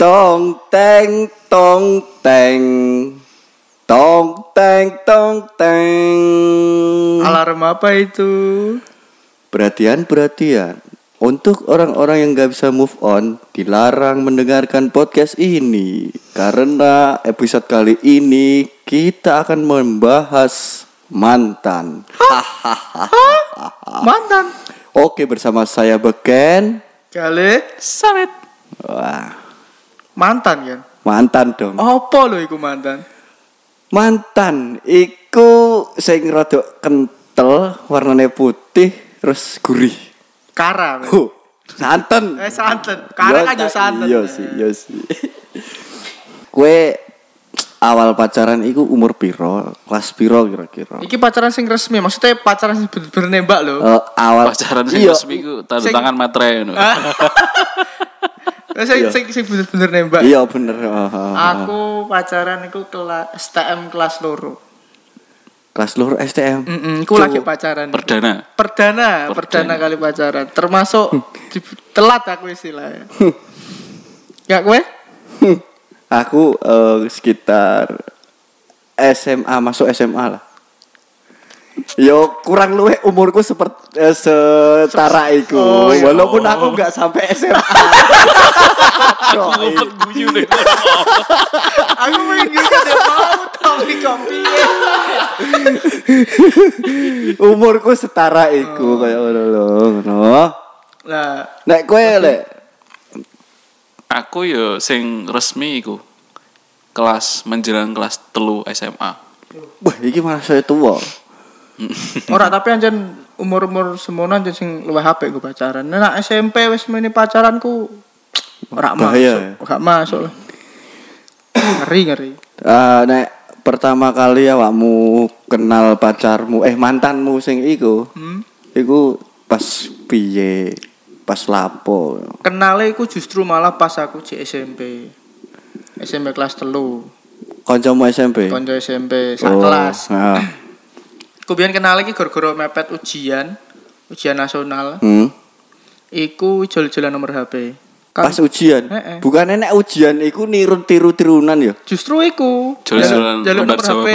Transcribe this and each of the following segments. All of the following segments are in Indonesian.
Tong teng tong teng tong teng tong teng. Alarm apa itu? Perhatian perhatian. Untuk orang-orang yang gak bisa move on, dilarang mendengarkan podcast ini karena episode kali ini kita akan membahas mantan. Mantan. Oke bersama saya Beken. Kali Samet. Wah, mantan kan? mantan dong. Apa lo iku mantan? Mantan iku sing rada kental, warnanya putih, terus gurih. Kara. Huh, santen. Eh santen. Kara kan yo santen. Iya sih, iya sih. Kue awal pacaran iku umur piro? Kelas piro kira-kira? Iki pacaran sing resmi, maksudnya pacaran sing bener-bener nembak lho. Eh, awal Pacaran sing iya, resmi ku tanda Sing- tangan materai ngono. Eh, Sing sing sing bener-bener nembak. Iya bener. oh, oh, oh. Aku pacaran iku kelas STM kelas loro. Kelas luar STM. Heeh, iku lagi pacaran. Perdana. Perdana, perdana kali pacaran. Termasuk di- telat aku istilahnya. Ya kowe? Aku eh, sekitar SMA masuk SMA lah. Yo kurang luwe umurku seperti eh, setara iku. Oh, iya. Walaupun aku nggak sampai SMA. Guyu. Aku pengen gitu deh mau tapi kok piye? umurku setara iku kayak ngono lho, ngono. Lah, Nek kowe lek Aku yo sing resmi iku kelas menjelang kelas telu SMA. wah iki malah saya tua. ora tapi anjen umur-umur semono anjen sing luwih apik gue pacaran. Nah, SMP wis meni pacaranku ora masuk. Gak masuk lah. ngeri ngeri. Ah, nek pertama kali awakmu kenal pacarmu eh mantanmu sing iku, Hmm. iku pas piye? Pas lapo. Kenale iku justru malah pas aku di SMP. SMP kelas telu. Kancamu SMP. Konco SMP sak Oh, kelas. ah. Aku biyen kenal iki gara-gara mepet ujian, ujian nasional. Hmm. Iku jol-jolan nomor HP. Kan- Pas ujian. Eh, eh. Bukan enek ujian iku niru tiru-tirunan ya. Justru iku. Jol-jolan lembar nomor. HP.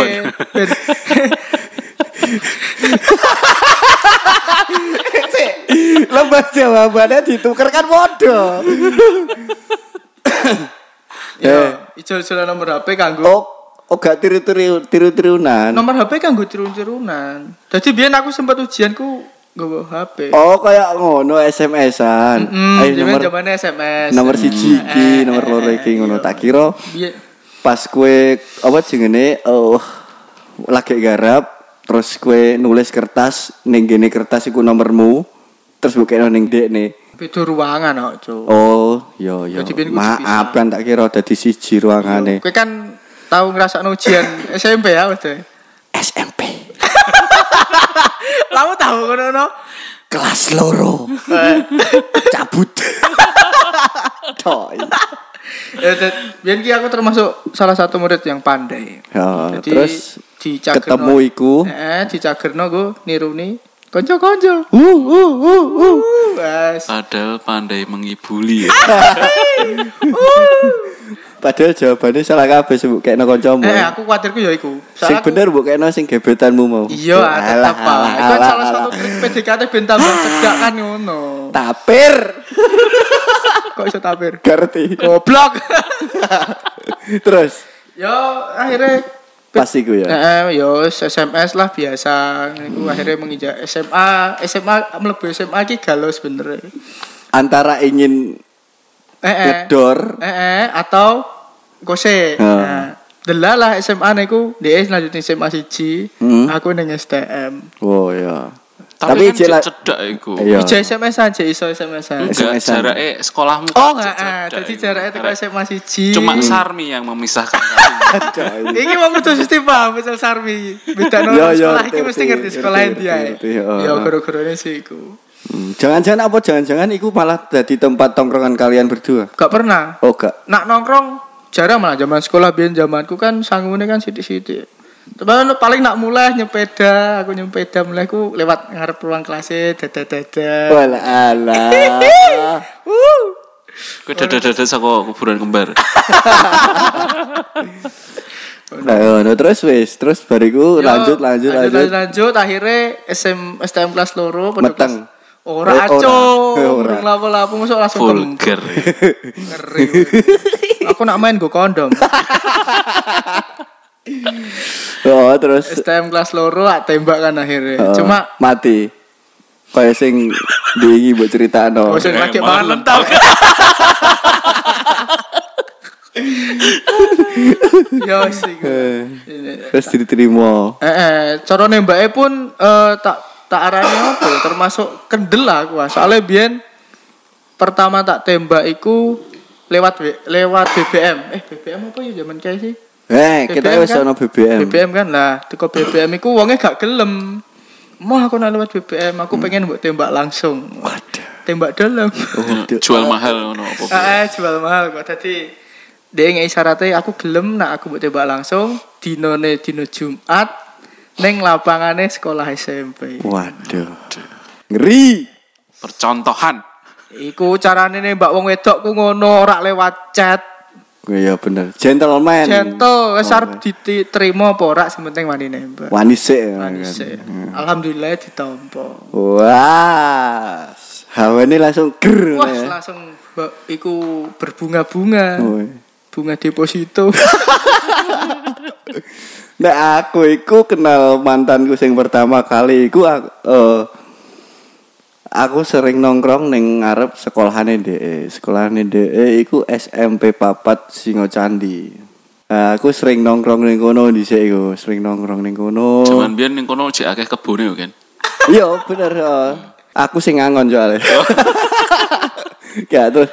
Lembar jawabannya ditukar kan bodoh. Ya, ijol-jolan nomor HP kanggo Oh, oh gak tiru-tiru tiru-tirunan. nomor HP kanggo tirun-tirunan. Jadi biyen aku sempat ujianku nggawa HP. Oh, kayak ngono SMS-an. Hmm, Ayo zaman nomor zamannya SMS. nomor siji iki, nomor loro iki ngono tak kira Biyen pas kue apa jenenge oh lagi garap terus kue nulis kertas ning gene kertas iku nomormu terus bukene ning dekne. beda ruangan kok, Cuk. Oh, yo yo. Biyen ku Maaf kan tak kira dadi siji ruangane. Kowe kan tahu ngrasakno ujian SMP ya. Dek? SMP Kamu tahu ngono no? kelas loro cabut. Toy. Ya, biyen ki aku termasuk salah satu murid yang pandai. Ya, Jadi terus dicagerno- ketemu iku. Eh, dicagerno go niruni kanca-kanca. Uh uh uh uh. Padahal pandai mengibuli ya. Padahal jawabannya salah kabeh sebut kena kancamu. Eh, aku khawatirku ya iku. Sing aku- bener kena sing gebetanmu mau. Iya, tetep apa. Itu alah, salah alah. satu trik PDKT ben tambah cedak kan ngono. tapir. Kok iso tapir? Ngerti. Goblok. Terus Yo akhirnya pas iku ya. Yo SMS lah biasa. Iku akhirnya menginjak SMA, SMA mlebu SMA ki galau sebenernya. Antara ingin Eh, eh. ngedor Eh, eh, atau kose. Nah, delalah SMA niku dia lanjutin SMA siji, Hmm. aku ning STM. Oh ya. Tapi, kan jela- cedak iku. Iya. Ija SMS aja iso SMS. Enggak jarake sekolahmu. Oh kan ah, jadi iku. jaraknya itu SMA siji. Cuma Sarmi yang memisahkan kalian. Coy. Iki mau kudu mesti paham misal Sarmi. Beda no Yo, yo, sekolah iki mesti ngerti sekolah dia. Yo goro-gorone sih iku. Hmm, Jangan-jangan apa jangan-jangan iku malah jadi tempat tongkrongan kalian berdua. Gak pernah. Oh gak. Nak nongkrong jarang malah zaman sekolah biyen zamanku kan sangune kan sithik-sithik. Tapi kan paling nak mulai nyepeda, aku nyepeda mulai aku lewat ngarep ruang kelas dada-dada. Walah alah. Uh. Kowe dada-dada saka kuburan kembar. Nah, ngono terus wis, terus bariku Yo, lanjut lanjut lanjut. lanjut, lanjut. akhirnya SM STM kelas loro Meteng. Ora ora. aco, Ora. lapo-lapo masuk langsung. Vulgar. Ngeri. Aku nak main go kondom. Oh, terus STM kelas loro tak tembak kan akhirnya. oh, Cuma mati. Kayak sing diingi buat cerita no. oh, sing lagi Eh, mangan lentau. Ya sih. Eh, terus diterima. Eh, eh cara nembake pun eh, tak tak arani apa ya termasuk kendel lah aku. ah. Soalnya biyen pertama tak tembak iku lewat lewat BBM. Eh BBM apa ya zaman kayak sih? Eh, kita BBM wis ono BBM. BBM kan lah, teko BBM iku wonge gak gelem. Mau aku nak lewat BBM, aku pengen buat tembak langsung. Waduh. Tembak dalam. Jual mahal ngono apa. Ah, eh, jual mahal kok. Tadi dia ngei syaratnya aku gelem nak aku buat tembak langsung dinone dino Jumat neng lapangane sekolah SMP. Waduh. Ngeri. Percontohan. Iku carane nembak wong wedok ku ngono ora lewat chat. Iya bener. Gentleman. Gentle, wis arep diterima apa ora sing penting wani nembak. Wani sik. Wani sik. Alhamdulillah ditampa. Wah. Hawane langsung ger. Wah, ya. langsung mbak iku berbunga-bunga. Oh. Bunga deposito. Nah aku iku kenal mantanku sing pertama kali iku aku, eh, aku sering nongkrong ning ngarep sekolahane DE. Sekolahane DE iku SMP Papat Singo Candi. Nah, aku sering nongkrong ning kono dhisik iku, sering nongkrong ning kono. Cuman biyen ning kono jek akeh kebone yo kan. Iya, bener. eh. Aku sing ngangon soalnya. Gak terus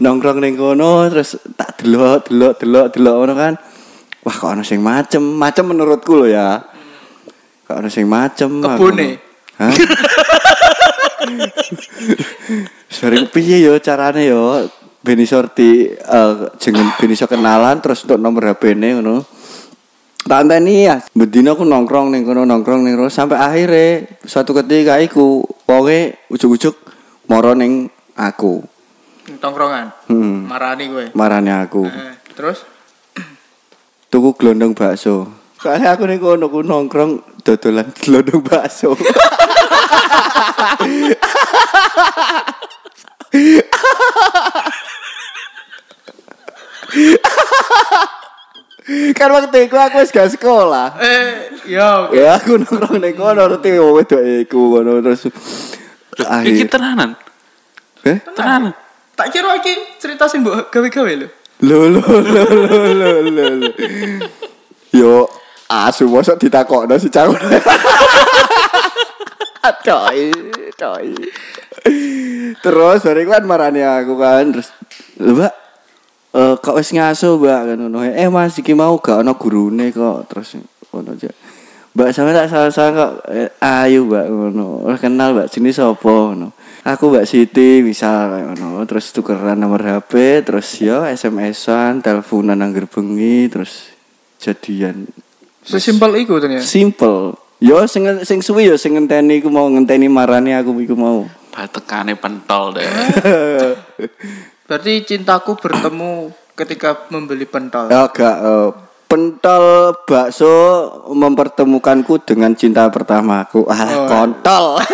nongkrong ning kono terus tak delok, delok, delok, delok ngono kan. Wah, kok ono sing macem, macem menurutku lo ya. Kok ono sing macem. ngono. Hah? Sering piye yo carane yo ben iso di eh, jeneng ben iso kenalan terus untuk nomor HP-ne ngono. Tak anteni ya, bedino aku nongkrong ning kono nongkrong ning kono sampai akhirnya suatu ketika iku wonge ujuk-ujuk moro ning aku. Tongkrongan. Hmm, Marani gue. marane aku. Eh, terus Tuku glondong bakso. Soalnya aku ning kono ku nongkrong dodolan glondong bakso. kan waktu itu aku wis gak sekolah. eh yo Ya aku nongkrong ning kono ngerti wong wedok iku ngono terus Iki akhir. tenanan. Eh? Tenanan. tak kira iki cerita sing mbok gawe-gawe lho. Lo lo lo lo lo lo. lo. Yo asu mosok ditakokno si cawon. Coy, coy. Terus bariku kan marani aku kan terus "Lho, Mbak eh kok wis ngaso Mbak kan ngono. Eh Mas iki mau gak ono gurune kok terus ngono aja. Mbak sama tak salah-salah kok eh, ayo Mbak ngono. Ora kenal Mbak sini sapa ngono. Aku Mbak Siti misal kayak ngono. Terus tukeran nomor HP, terus ya SMS-an, teleponan angger bengi, terus jadian. Sesimpel iku ternyata. Simple. Yo sing sing suwi yo sing ngenteni iku mau ngenteni marani aku iku mau. Batekane pentol deh. Berarti cintaku bertemu ketika membeli pentol. Ya gak eh, pentol bakso mempertemukanku dengan cinta pertamaku. Ah, Oh. kontol.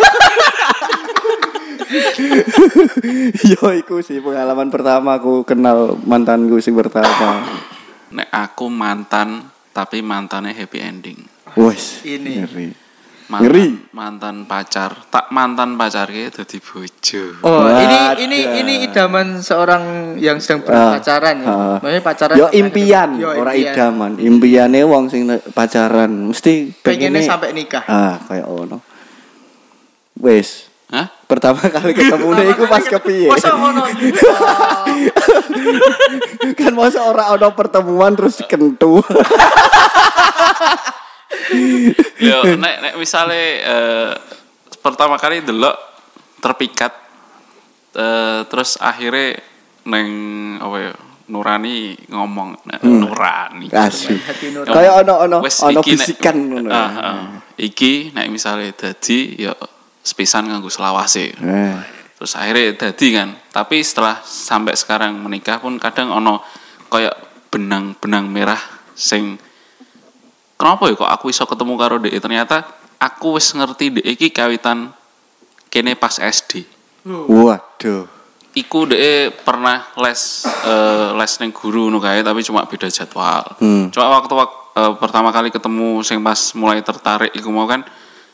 Yo iku sih pengalaman pertama aku kenal mantanku sing pertama. Nek aku mantan tapi mantannya happy ending. Wes. Ini. Ngeri. Mantan, Ngeri. mantan pacar, tak mantan pacar ke dadi bojo. Oh, ini Wadah. ini ini idaman seorang yang sedang Ah, berpacaran ya. ah. Maksudnya pacaran Yo impian, Yo, ora impian. idaman. Impiane wong sing pacaran mesti Pengennya sampai nikah. Ah, kayak ono. Wes. Hah? Pertama kali ketemu iku pas kepiye? Masa ngono? kan masa ora ono pertemuan terus kentu. Yo, nek nek misale eh, pertama kali delok terpikat eh, terus akhirnya neng apa ya Nurani ngomong Nah, Nurani Asli. Kayak ono ono Wes, ono iki nek- bisikan ngono. Ah, ah. iki nek misale dadi ya sepisan nganggo selawase Eh. terus akhirnya dadi kan tapi setelah sampai sekarang menikah pun kadang ono kayak benang-benang merah sing kenapa ya kok aku iso ketemu karo dek ternyata aku wis ngerti dek iki kawitan kene pas SD Waduh. iku dek pernah les eh, les neng guru no kae tapi cuma beda jadwal Hmm. cuma waktu wak- eh, pertama kali ketemu sing pas mulai tertarik iku mau kan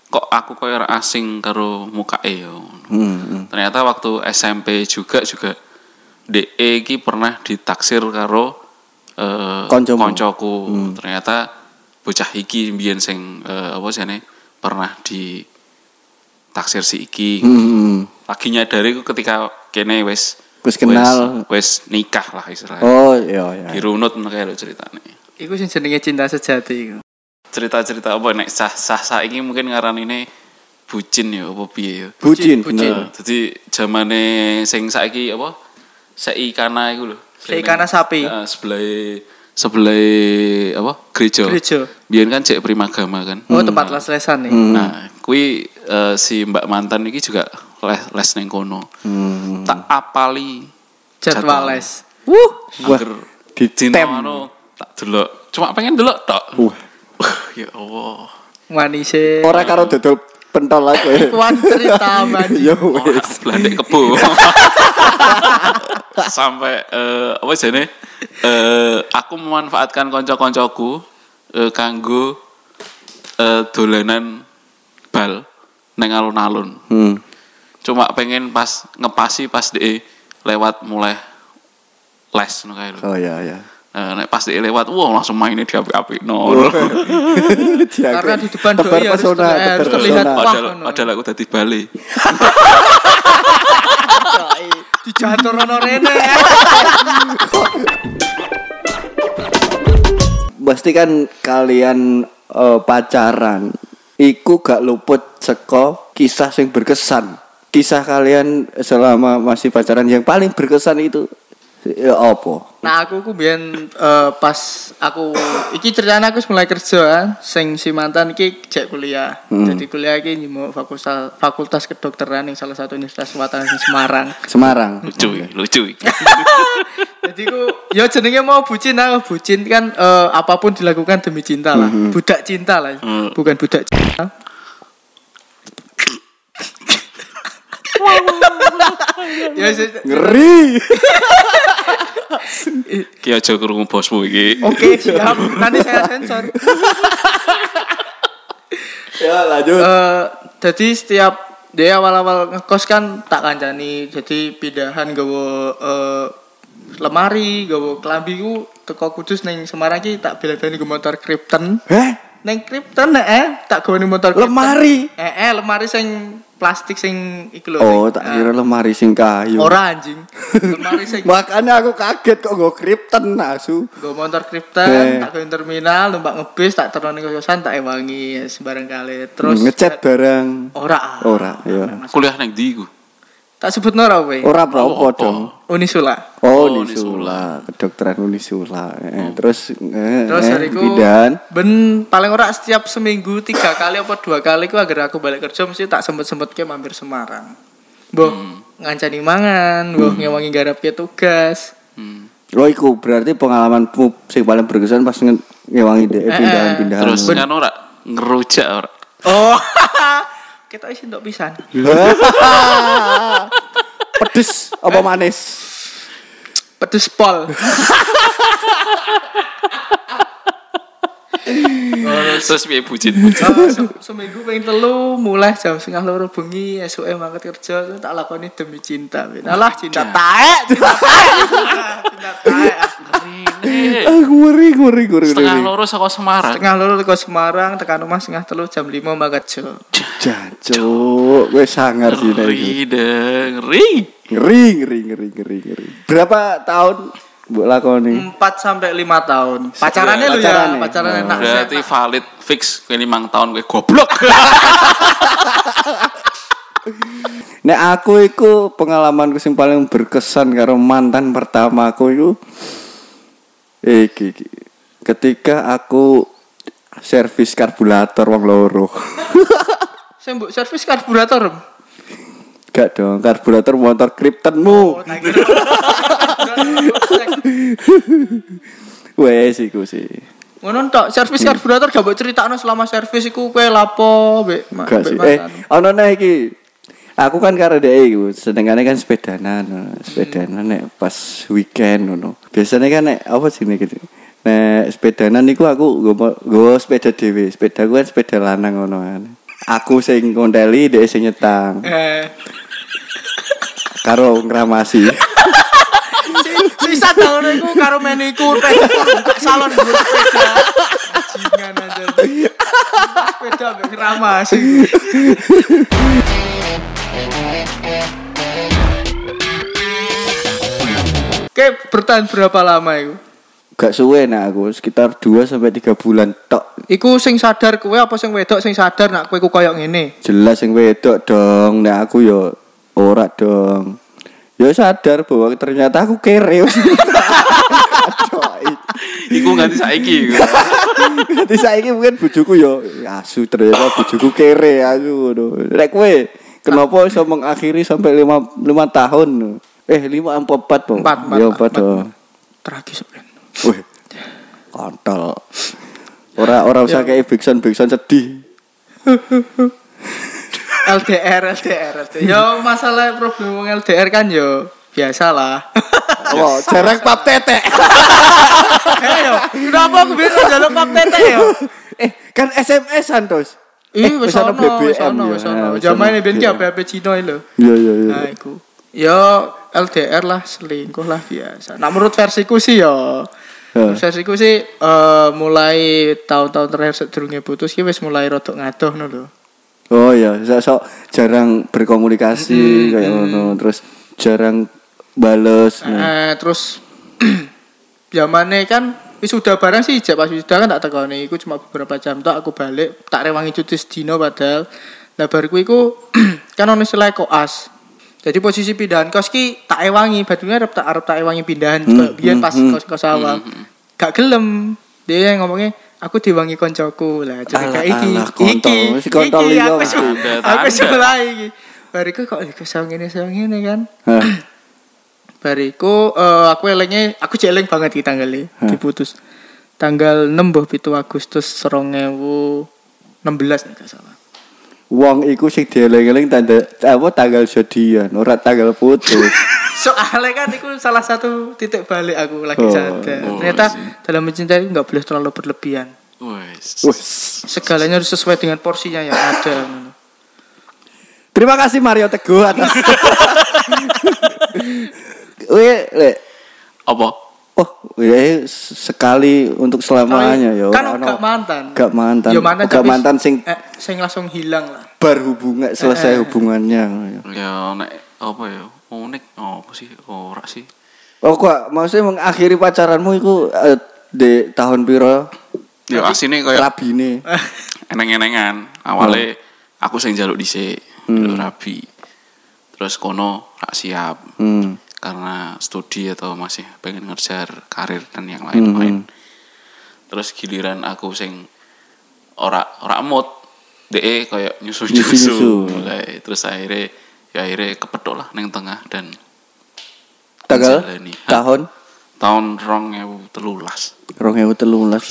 kok aku koyo asing karo muka yo Hmm, hmm. ternyata waktu SMP juga juga DE iki pernah ditaksir karo eh Koncomu. koncoku ternyata bocah iki mbiyen sing eh, apa jane pernah di taksir si iki Hmm, lagi nyadari ku ketika kene wis Wis kenal. wis, wis nikah lah istilahnya Oh, iya iya. dirunut kayak lo ceritanya Iku sing jenenge cinta sejati iku. cerita-cerita apa nek sah sah sah ini mungkin ngaran ini bucin ya apa piye ya Bucin, Bucin. bener. jadi zamane sing saiki apa seikana iku lho Seikana sapi. Heeh, sebelah sebelah apa gereja Gereja. biar kan cek primagama kan Oh, tempat les-lesan nih. Hmm. nah kui eh, si mbak mantan ini juga les les neng kono Hmm. tak apali Jadwal jadwal. les. Wuh, Wah, Angger ditem. dino anu, tak delok cuma pengen delok tok Wah, ya Allah manise. ora karo dodol pentol aku ya. Kuan cerita man. Ya wis. Belandek kebo. Sampai eh, apa jane? Eh, aku memanfaatkan kanca-kancaku eh, kanggo eh, dolanan bal neng alun-alun. Hmm. Cuma pengen pas ngepasi pas de lewat mulai les kae lho. Oh iya iya. Eh, nek pas de lewat, wah langsung mainnya di api-api no. Karena di depan doi harus terlihat- wah, Padahal, aku tadi balik. Dijatur ono rene. Pasti kan kalian eh, pacaran iku gak luput seko kisah yang berkesan. Kisah kalian selama masih pacaran yang paling berkesan itu ya apa? Nah, aku ku biyen eh, pas aku iki ceritanya aku mulai kerja kan, sing si mantan iki cek kuliah. Jadi kuliah iki nyimo fakultas fakultas kedokteran yang salah satu universitas swasta di Semarang. Semarang. Lucu, lucu. Jadi ku ya jenenge mau bucin aku bucin kan eh, apa pun dilakukan demi cinta lah. Budak cinta lah. Hmm. Bukan budak cinta. Ya Ngeri. Ki aja krungu bosmu iki. Oke, siap. Nanti saya sensor. ya lanjut. Eh, jadi setiap dia awal-awal ngekos kan tak kancani jadi pindahan gawa eh, lemari gawa kelambi ku teko kudus neng Semarang ki tak bela-belani nggo motor Krypton Heh, neng Krypton eh tak gawa motor Krypton. lemari. eh eh lemari sing plastik sing iku lho Oh, tak eh, kira lemari sing kayu. ora anjing lemari sing Makanya aku kaget kok gue kripten asu. Gue motor Krypton, Eh. tak ke terminal, numpak ngebis, tak terone kosan, tak ewangi sembarang kali. Terus ngecat barang. ora. Ora, ya. Kuliah neng ndi iku? Tak sebut nora we. Ora apa-apa dong. Unisula. Oh, Oh, Unisula, kedokteran Unisula. Eh, terus eh, Terus eh, hariku pindahan. ben paling ora setiap seminggu tiga kali apa dua kali ku agar aku balik kerja mesti tak sempet-sempet ke mampir Semarang. Boh, ngancani mangan, boh ngewangi garap ke tugas. Hmm. Oh, iku berarti pengalamanmu sing paling berkesan pas nge- ngewangi deh pindahan-pindahan. Terus kan ora ngerujak ora. Oh, kita isi untuk pisan. Pedes apa manis? Pedes pol. Terus piye bucin? Se- seminggu pengen telu mulai jam setengah loro bengi esuk mangkat kerja tak lakoni demi cinta alah cinta taek cinta taek cinta taek Aku ngeri, ngeri, ngeri. Setengah ngeri. loro saka Semarang. setengah loro teko Semarang tekan rumah setengah telu jam lima mangkat jo Jancuk, gue sangar sih. Ngeri ngeri. Ngeri, ngeri, ngeri, ngeri, ngeri. Berapa tahun mbok lakoni? empat sampai lima tahun pacarannya lu ya Pacarannya. pacarannya Oh. Berarti valid fix kowe limang tahun kowe goblok. Nek aku iku pengalamanku sing paling berkesan karo mantan pertamaku iku iki, iki. ketika aku servis karburator wong loro. saya mbok servis karburator. Gak dong, karburator motor Kryptonmu. Oh. Wes iku sih. Ngono tok, servis karburator gak mbok critakno selama servis iku kowe lapo mbek Gak sih. Eh, ono nek iki. Aku kan karo dhek iku, senengane kan sepedanan, no. sepedanan nek pas weekend ngono. Biasanya kan nek apa sih nek gitu. Nek sepedanan niku aku nggo nggo sepeda dhewe. Sepeda ku kan sepeda lanang ngono kan. Aku sing ngonteli, dhek sing nyetang. Eh, Karo ngramasi. si- sisa tahun iku karo meniku salon nggo sepeda. Jingan aja. Sepeda mbek bertahan berapa lama itu? Gak suwe nak aku, sekitar 2 sampai 3 bulan tok. Iku sing sadar kowe apa sing wedok sing sadar nak kowe ku koyo ngene? Jelas sing wedok dong, nek aku yo ora dong. Yo sadar bahwa ternyata aku kere. Iku nganti saiki. iku. Nanti saiki mungkin bojoku yo asu ternyata bojoku kere aku ngono. Nek kowe kenapa iso mengakhiri sampai 5 5 tahun? Eh 5 apa 4, Po? Empat, empat, Yo empat, 4 dong. Tragis kan. Wih. Kontol. Ora ora usah kayak Bigson Bigson sedih. LDR, LDR, LDR. Yo masalah problem LDR kan yo biasa lah. Oh, jarang pap tete. Ayo, kenapa aku bisa jalur pap tete yo? eh, kan SMS Santos. Ih, wis ana ono, wis ono, wis ono. Zaman ini ben ki HP Cino lho. Iya iya iya. Nah, iku. Yo LDR lah selingkuh lah biasa. Nah, menurut versiku sih yo Heeh. versiku sih eh, mulai tahun-tahun terakhir sedurunge putus ki wis mulai rodok ngadoh no lho. Oh iya, sok sok jarang berkomunikasi kayak ngono, terus jarang bales. Nah. Eh, terus zamannya kan wis sudah barang sih ijak pas sudah kan tak tekoni iku cuma beberapa jam tok aku balik tak rewangi cuti sedino padahal nah bariku iku kan ono istilah koas jadi posisi pindahan kos ki tak ewangi batunya arep tak arep tak ewangi pindahan hmm, biyen pas kos kos awal. Gak gelem. Dia yang ngomongnya aku diwangi koncoku. Lah curiga Alah, iki. iki Mesti kontol iki aku su- aku mulai iki. Bariku kok iku sang ini sang ini kan. Bariku eh, aku elengnya aku cek eleng banget ki tanggalnya diputus. Tanggal 6 boh 7 Agustus 2016 nek gak salah. Wong iku sing dieling-eling tanda apa tanggal jadian, ora tanggal putus. Soalnya kan itu salah satu titik balik aku lagi Oh, sadar. oh, Ternyata sih. dalam mencintai itu nggak boleh terlalu berlebihan. Wes. Wes. Segalanya harus sesuai dengan porsinya yang ada. Terima kasih Mario Teguh atas. Weh, le. Apa? Oh, ya sekali untuk selamanya ya. kan gak mantan. Gak mantan. Ya mantan gak mantan sing eh, sing langsung hilang lah. berhubungan selesai hubungannya. Ya nek apa ya? Unik oh, apa sih? Ora sih. Oh kok maksudnya mengakhiri pacaranmu itu eh, di tahun piro? Ya asine koyo Rabine. eneng-enengan. Awalnya aku sing njaluk dhisik, njaluk rabi. Terus kono rak siap Hmm. Karena studi atau masih pengen ngejar karir dan yang lain-lain. Terus giliran aku sing ora ora mood DE kayak Nyusu-nyusu. nyusu-nyusu. Mulai terus akhirnya ya akhirnya kepethuk lah neng tengah dan Tanggal tahun tahun rong ewu telulas 2013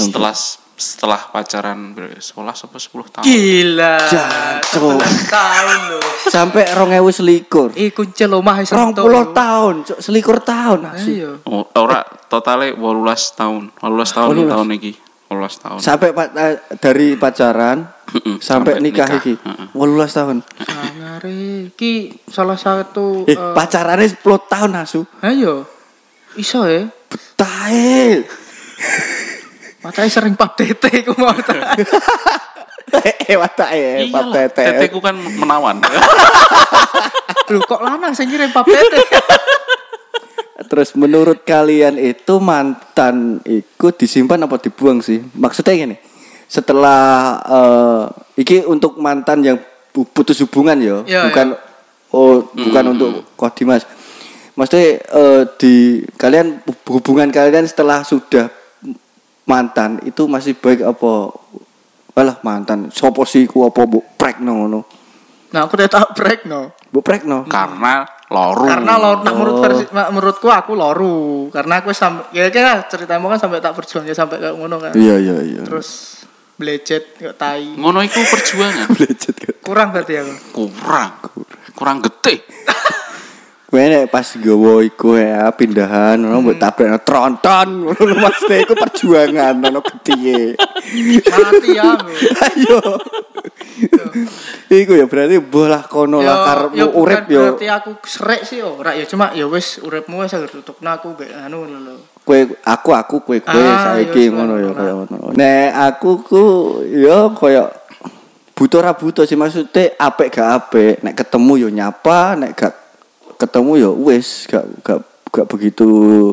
setelah setelah pacaran sekolah sampai 10 tahun Gila. Jancuk. 11 tahun loh. sampai 2000 selikur. Ih kunci omah wis Rong entuk, puluh lho. tahun, cuk, selikur tahun asu. Ayo. oh, ora totalnya 18 tahun 18 tahun 18. tahun iki 18 tahun Sampai pa- eh, dari pacaran sampai, sampai nikah, nikah. iki. Heeh. 18 tahun. Sangare ki salah satu Eh, eh, pacarannya 10 tahun asu. ayo. Iso ya. Betahe. Matanya sering pap tete ku mau tak. Eh, watake, Pak Iyalah, Tete. teteku kan menawan Loh kok lanang sing ngirim pap tete. Terus menurut kalian itu mantan itu disimpan apa dibuang sih? Maksudnya gini, setelah eh, iki untuk mantan yang pu- putus hubungan ya, Iya, bukan oh bukan untuk Kodimas. Maksudnya eh, di kalian hubungan kalian setelah sudah mantan itu masih baik apa? Walah mantan, sopo sih ku apa mbok prek ngono. Nah, aku udah tak break no. Bu prekno. karena loru Karena lo nak menurut Oh. versi nak menurutku aku loru. Karena aku sampai ya kira ceritamu kan sampai tak berjuang ya sampai kayak ngono kan. Iya iya iya. Terus belecet kayak tai. ngono iku perjuangan Lecet kan. Kurang berarti aku. kurang kurang getih Kowe nek pas gowo iku ya pindahan ono mbok tabrak tronton ngono maksudnya iku perjuangan ono getihe. Mati ya. Ayo. Iku ya berarti bolah kono lah karepmu urip yo. Berarti aku serek sih ora ya cuma ya wis uripmu wis agar tutupna aku mbek anu lho. Kowe aku aku kowe kowe Ah, saiki ngono ya kaya ngono. Nek aku ku yo kaya butuh ra butuh sih maksudnya apik gak apik nek ketemu yo nyapa nek gak ketemu yo wis gak gak gak begitu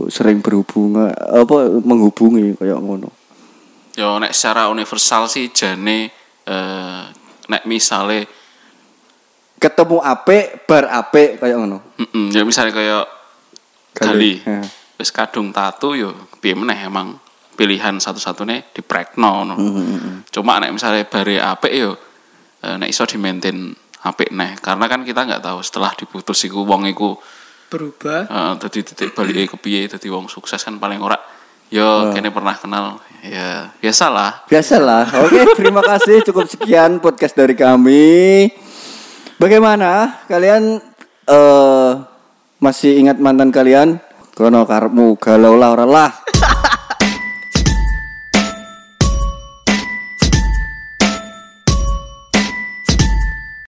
sering berhubungan apa menghubungi kayak ngono. yo nek secara universal sih jane eh, nek misale Ketemu apik bar apik kayak ngono. mm ya misalnya kayak Gali. Gali Ya. kadung tatu yo piye meneh emang pilihan satu-satunya di prekno no. Hmm, Cuma nek misalnya bare apik yo eh, nek iso di maintain apik neh karena kan kita nggak tahu setelah diputus iku wong iku Berubah. eh, dadi titik balik kepiye dadi wong sukses kan paling ora yo kene pernah kenal ya biasalah Biasalah. Oke, terima kasih. Cukup sekian podcast dari kami. Bagaimana kalian eh masih ingat mantan kalian? Kono karepmu galau lah ora lah.